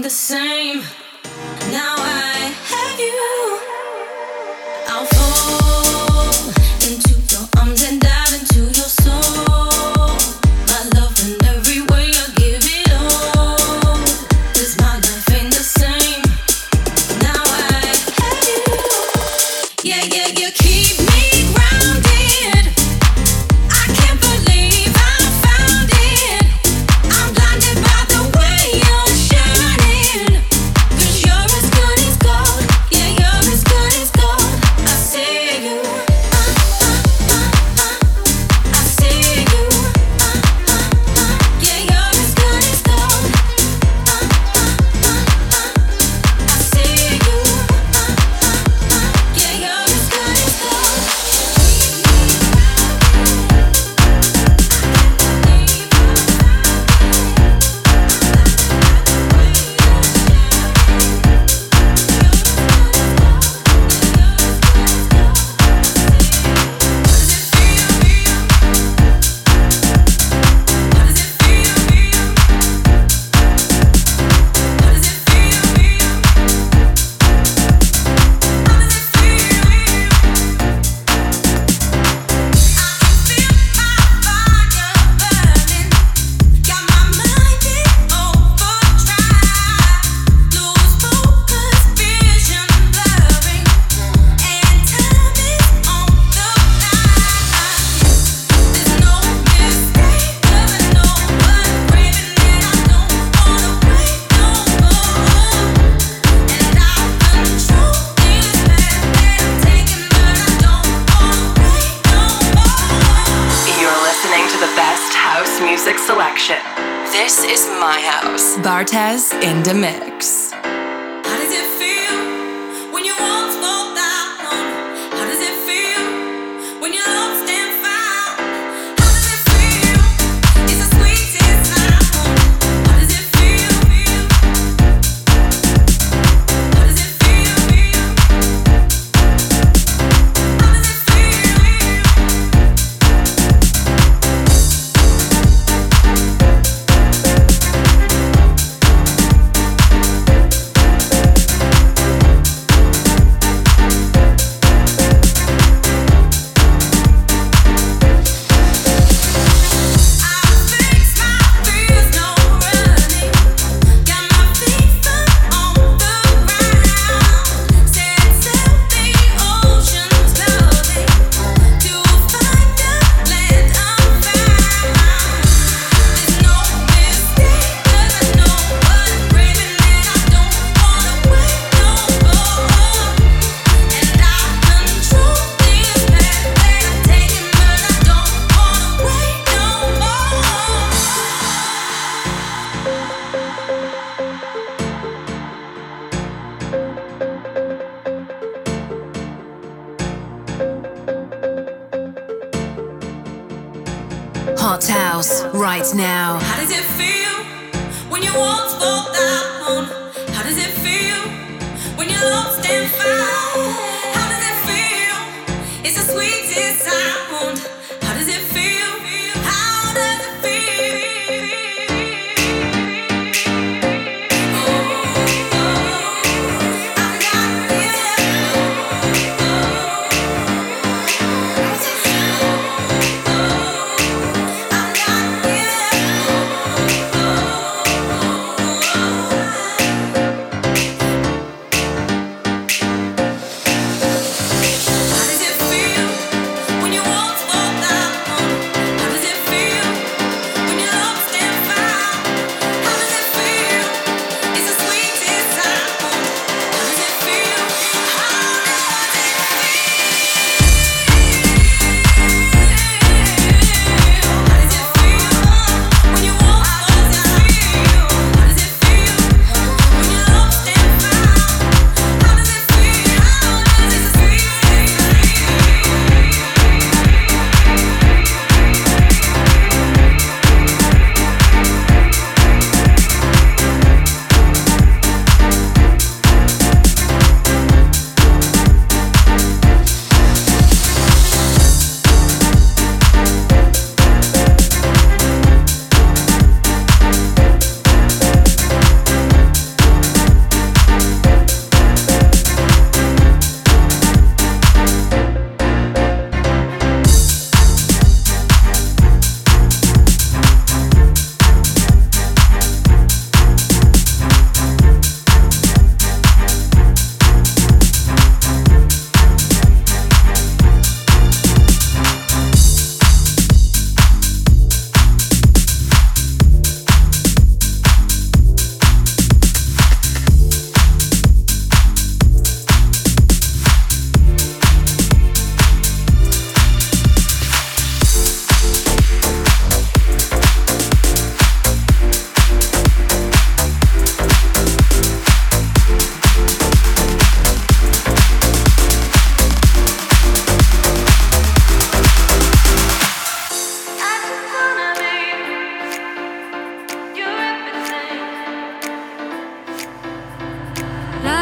the same. Now I have you. In the mix.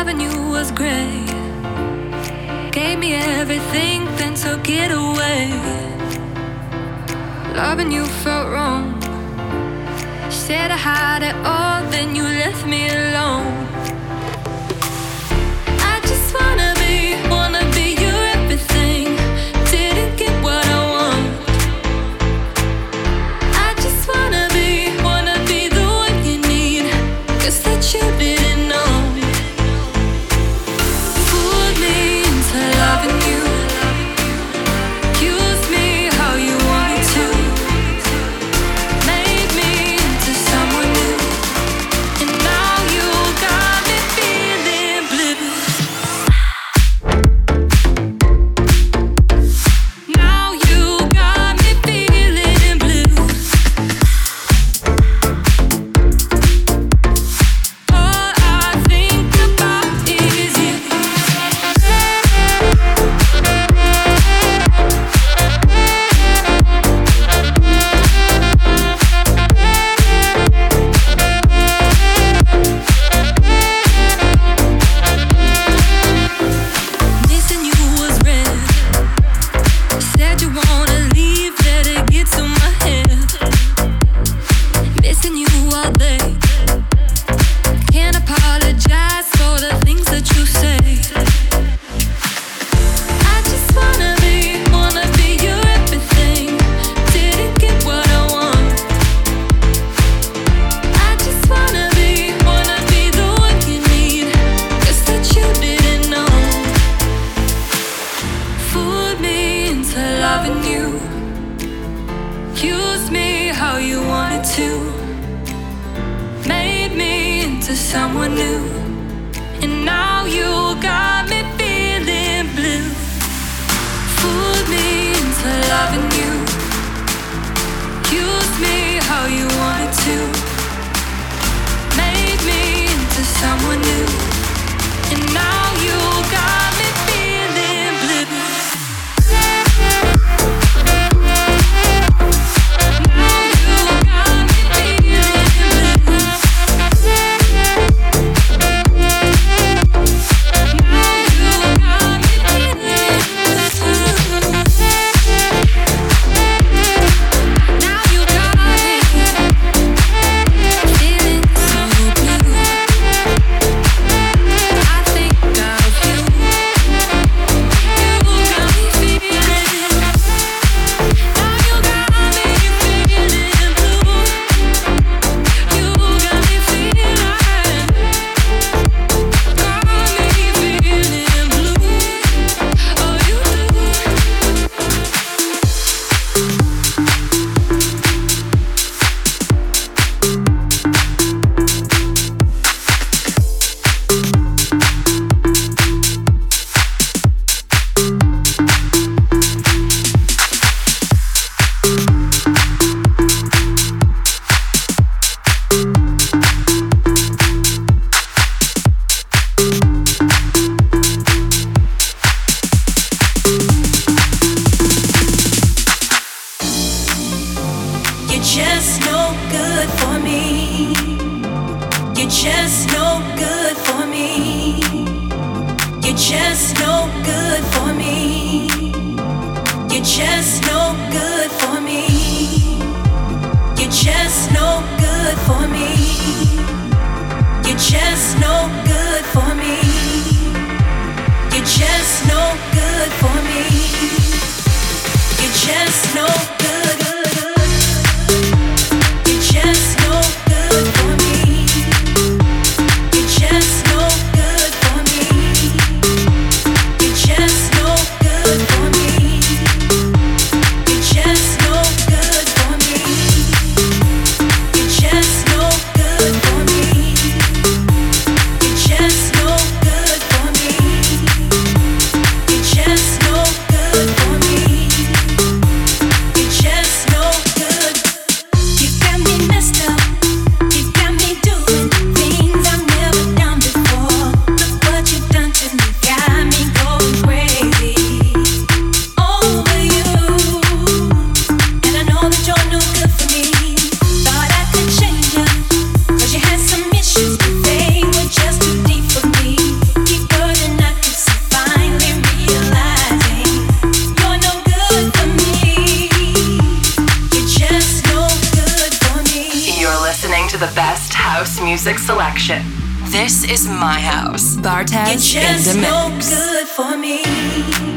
avenue was gray. Gave me everything, then took it away. Loving you felt wrong. Said I had it all, then you left me alone. to someone new. And now you got me feeling blue. Fooled me into loving you. Used me how you wanted to. Made me into someone new. And now you got good for me. You're just no good. is my house. Bartez in the mix. No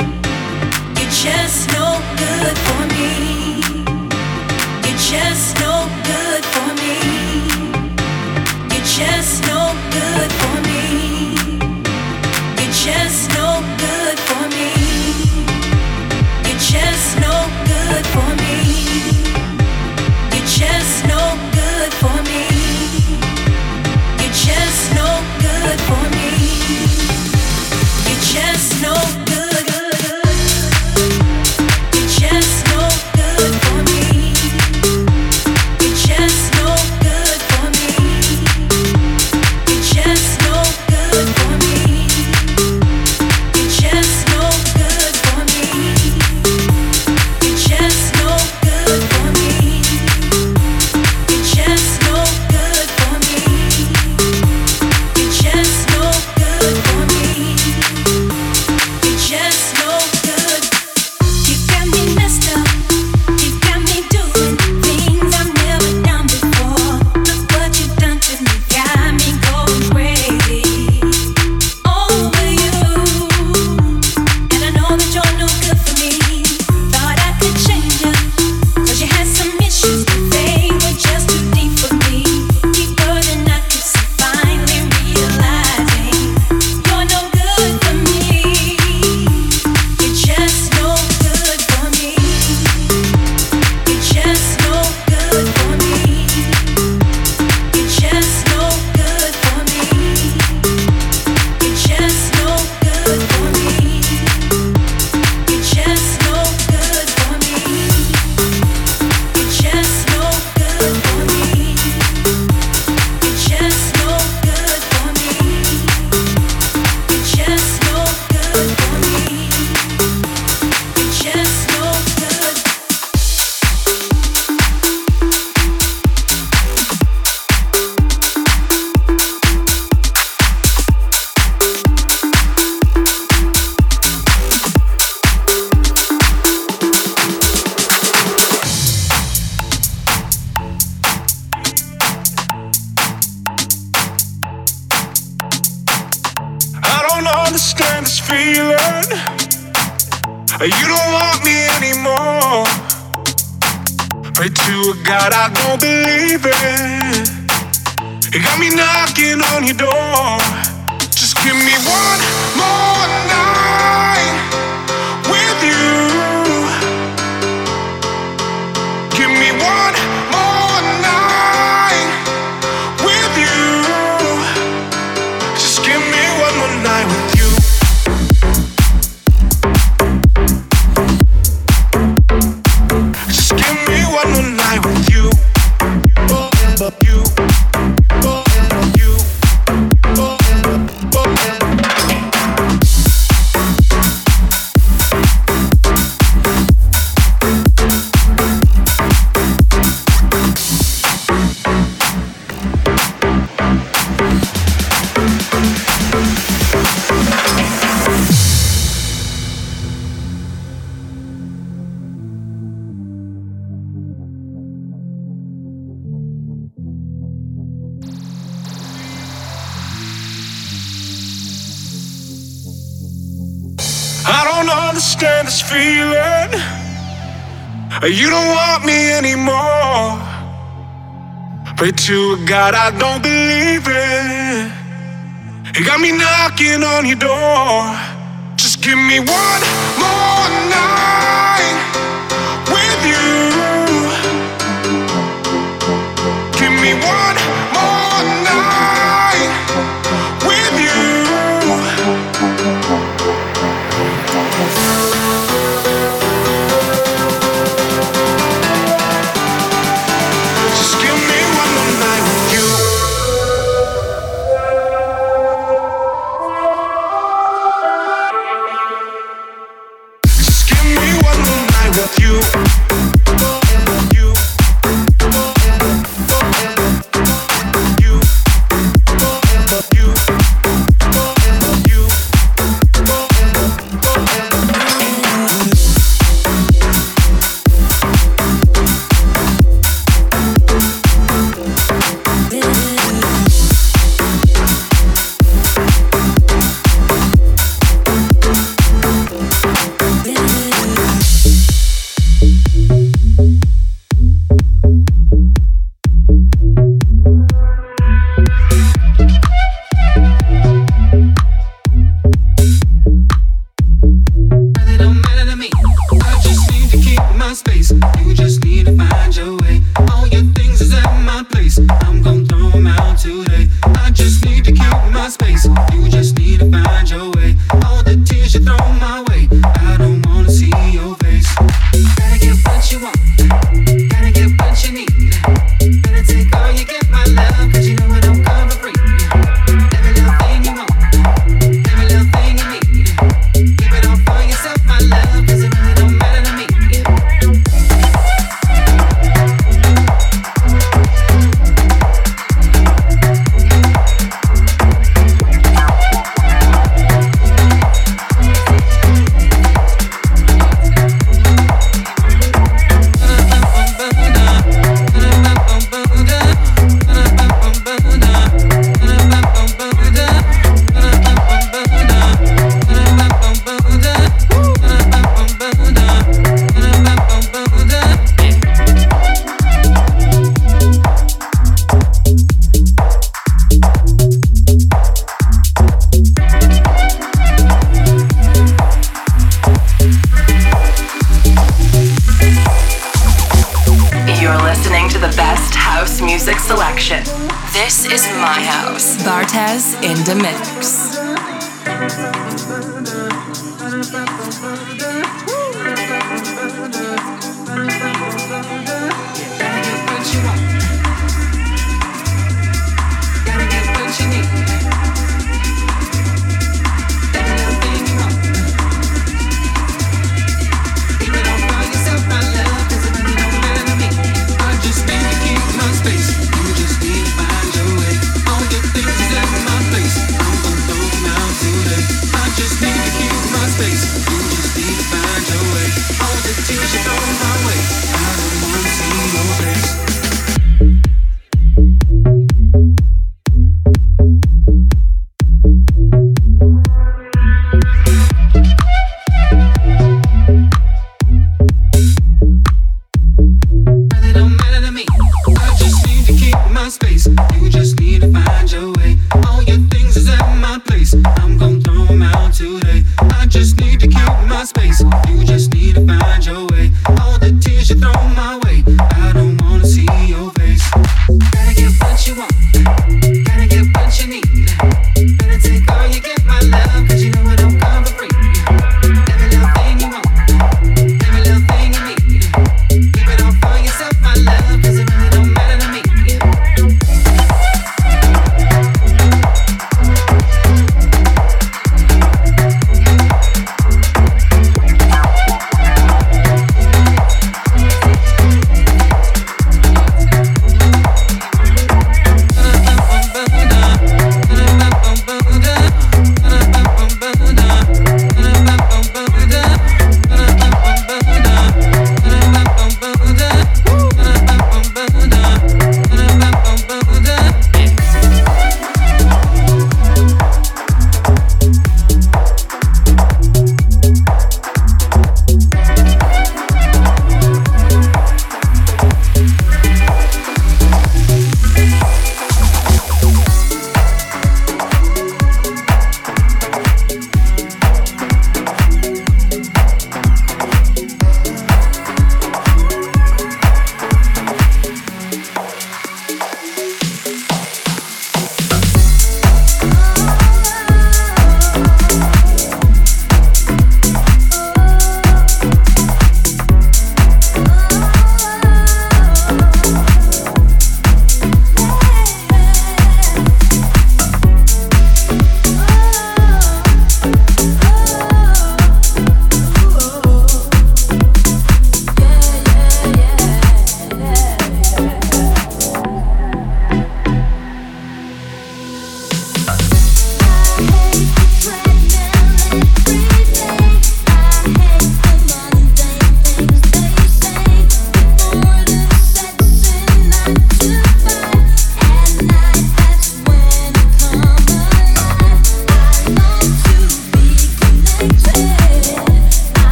You got me knocking on your door. Just give me one more night. You don't want me anymore. Pray to God I don't believe it. You got me knocking on your door. Just give me one more night with you. Give me one. selection. This is my house. Bartez in the mix.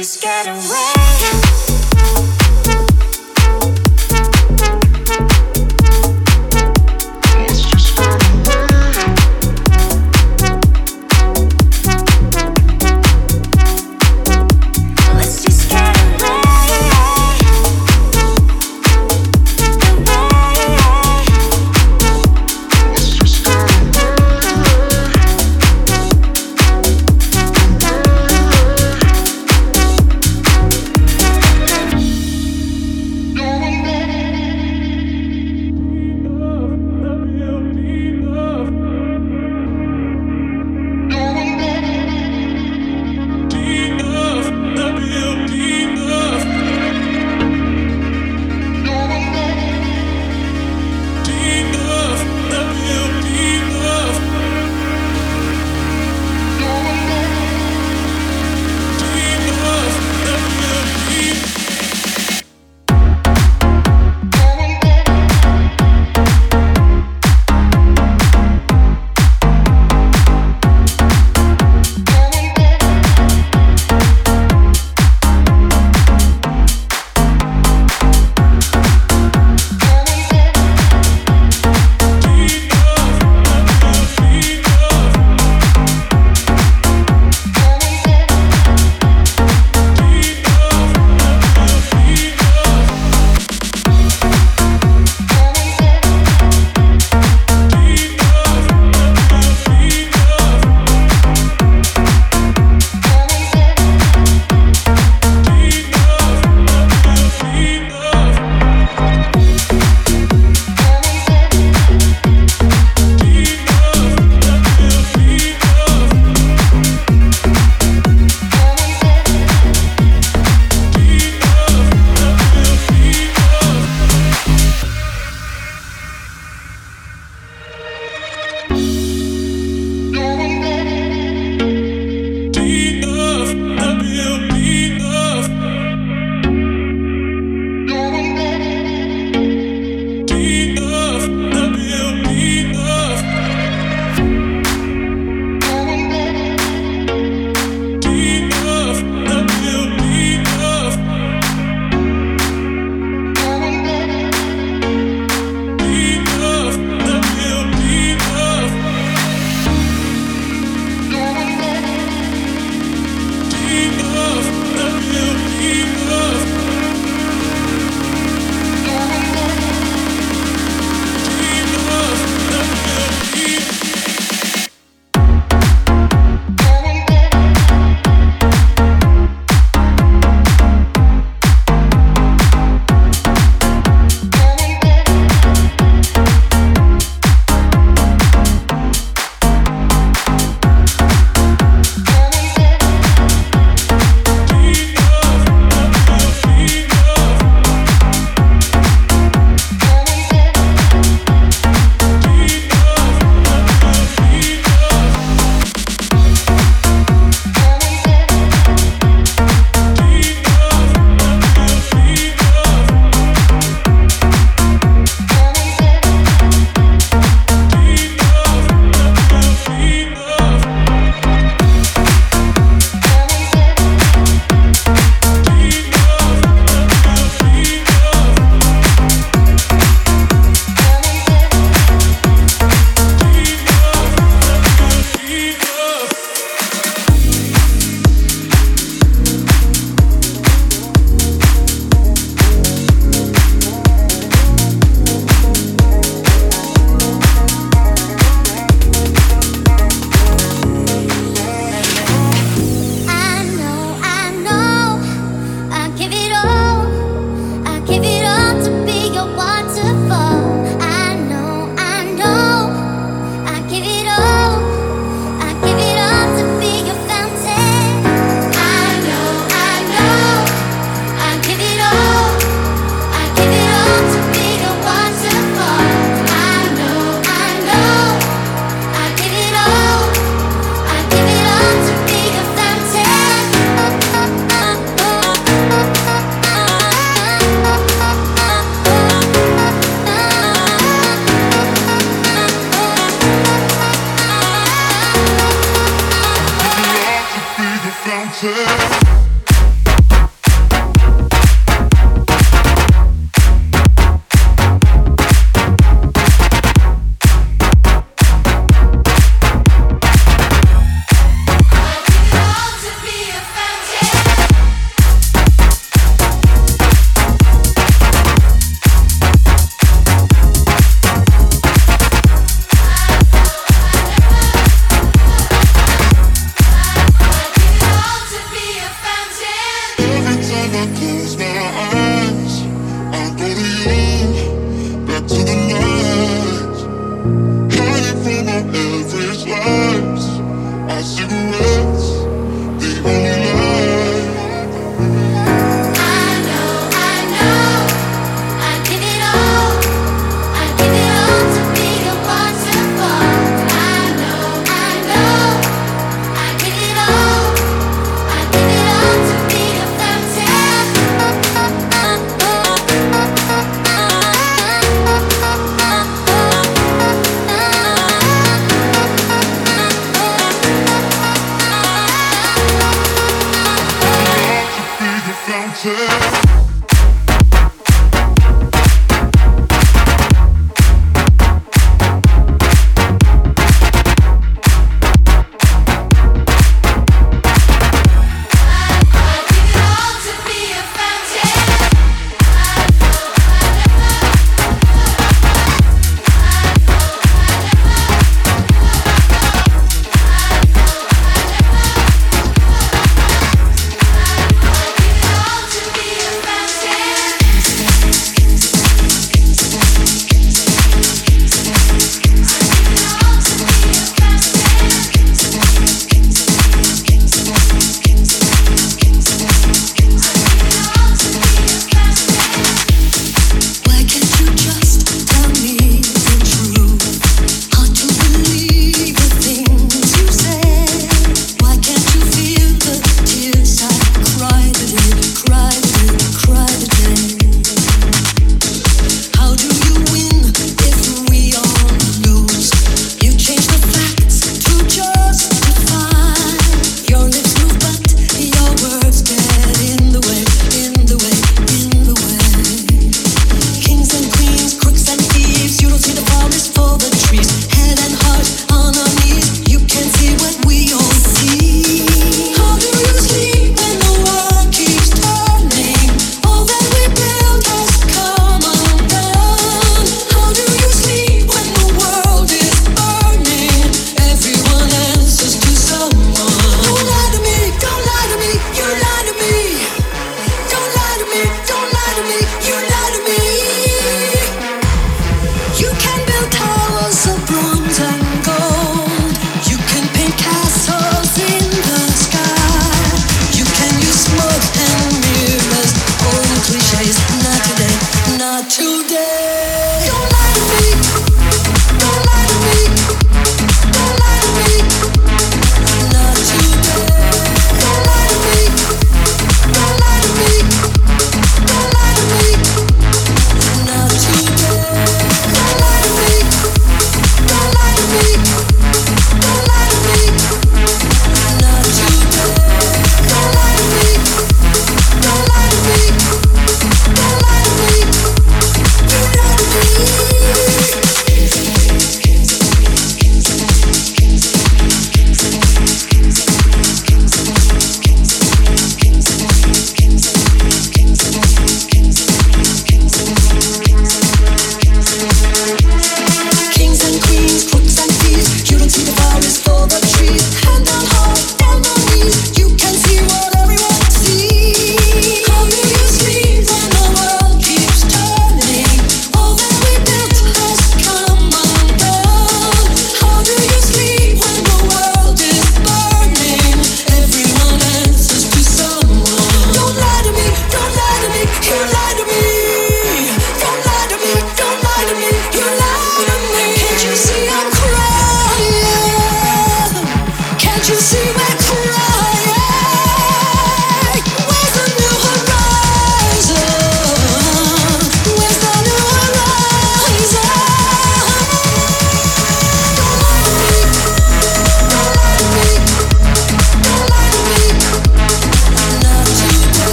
just get away.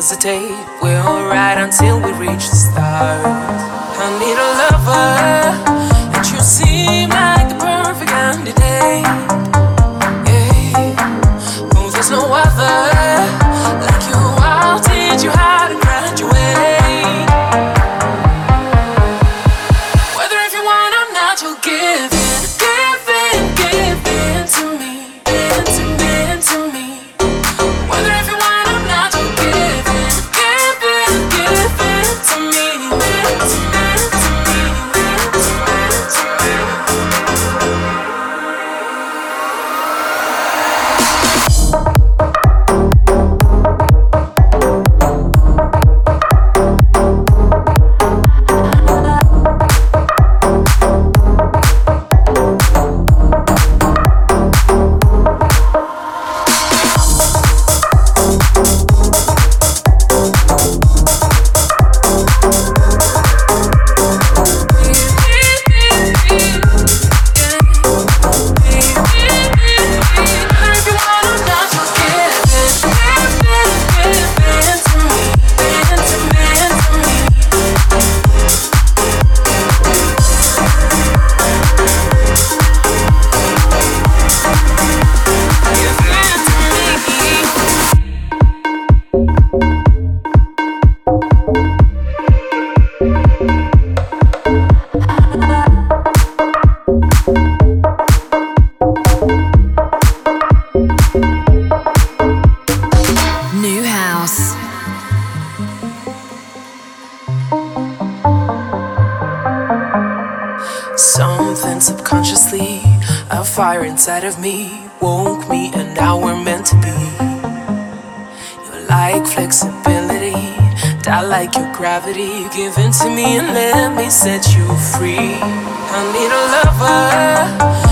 hesitate. Me woke me, and now we're meant to be. You like flexibility, I like your gravity. Give in to me and let me set you free. I need a lover,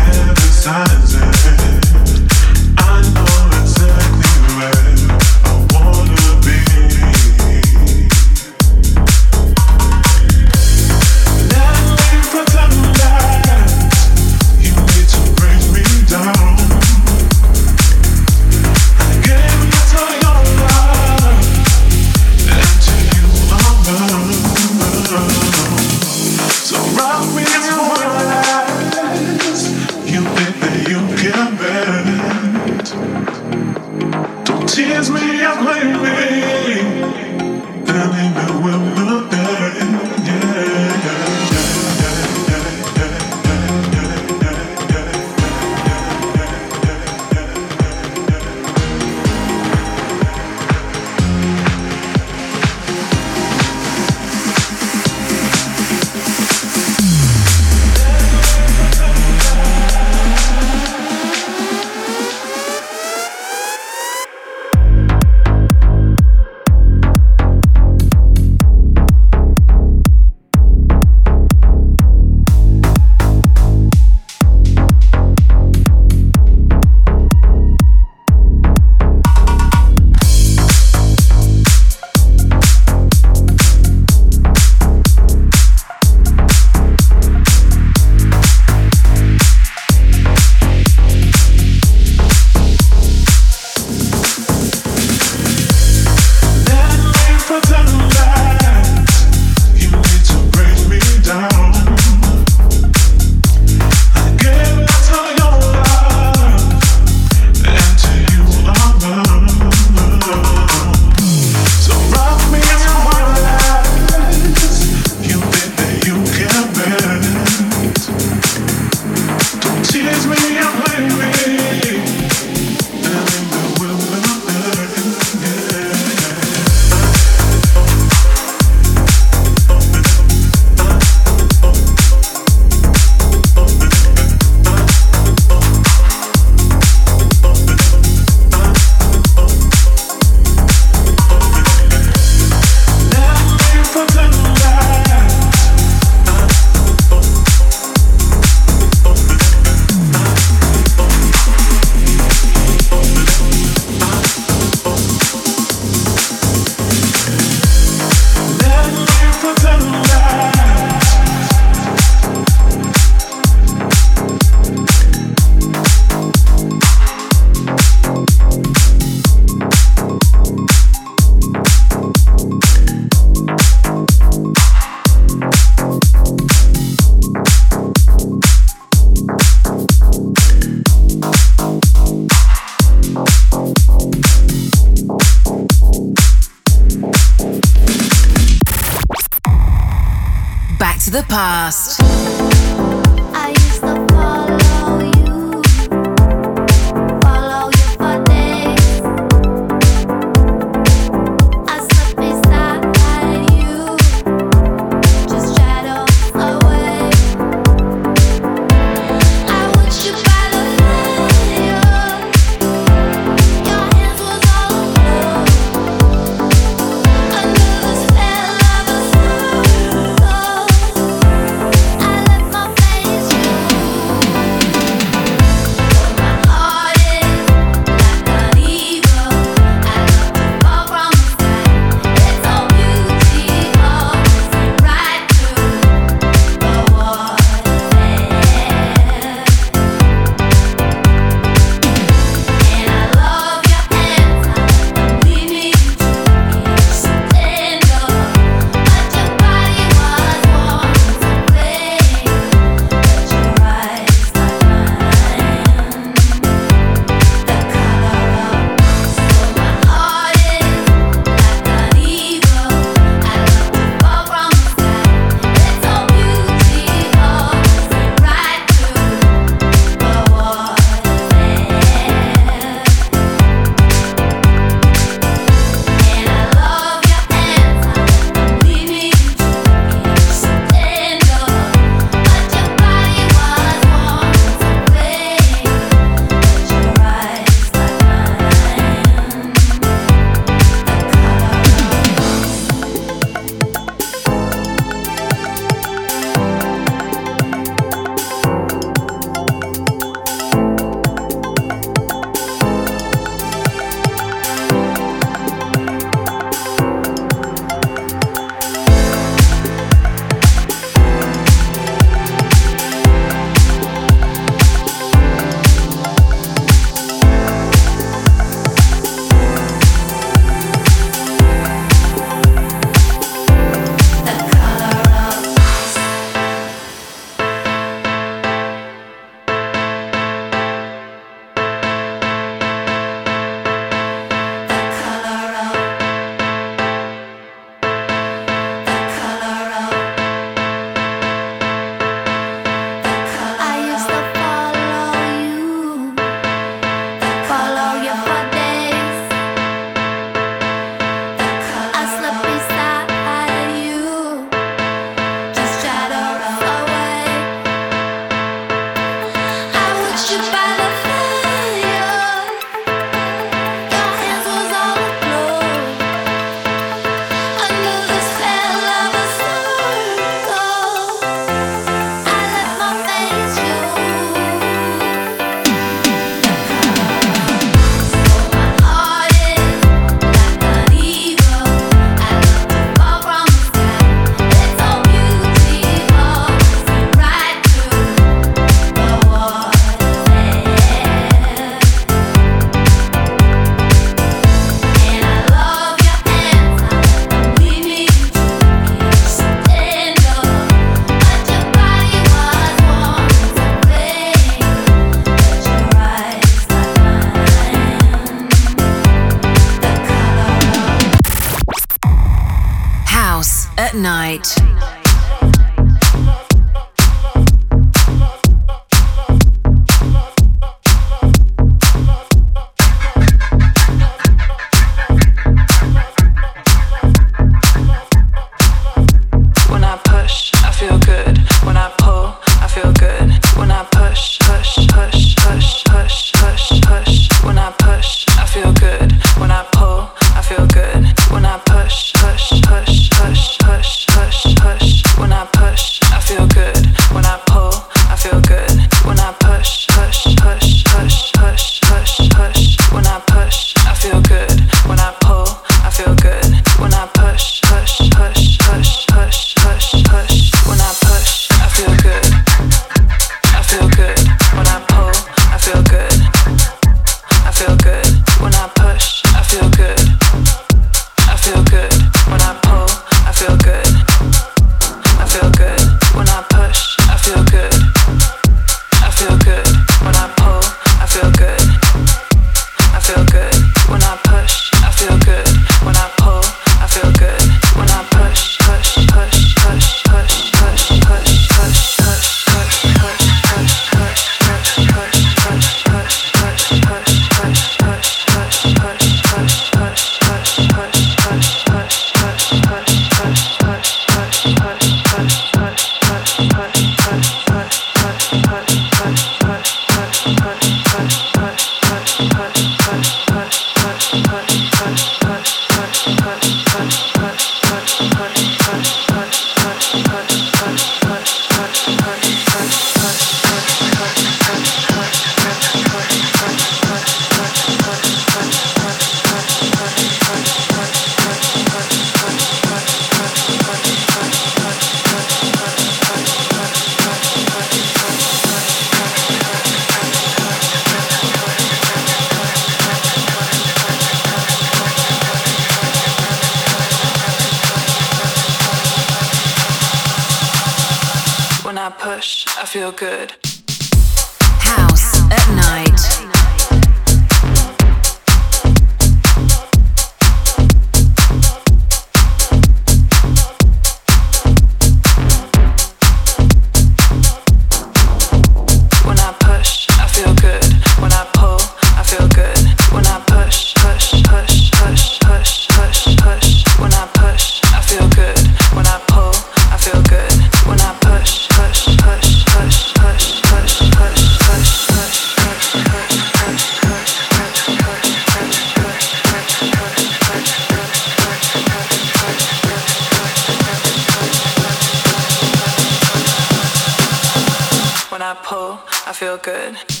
feel good.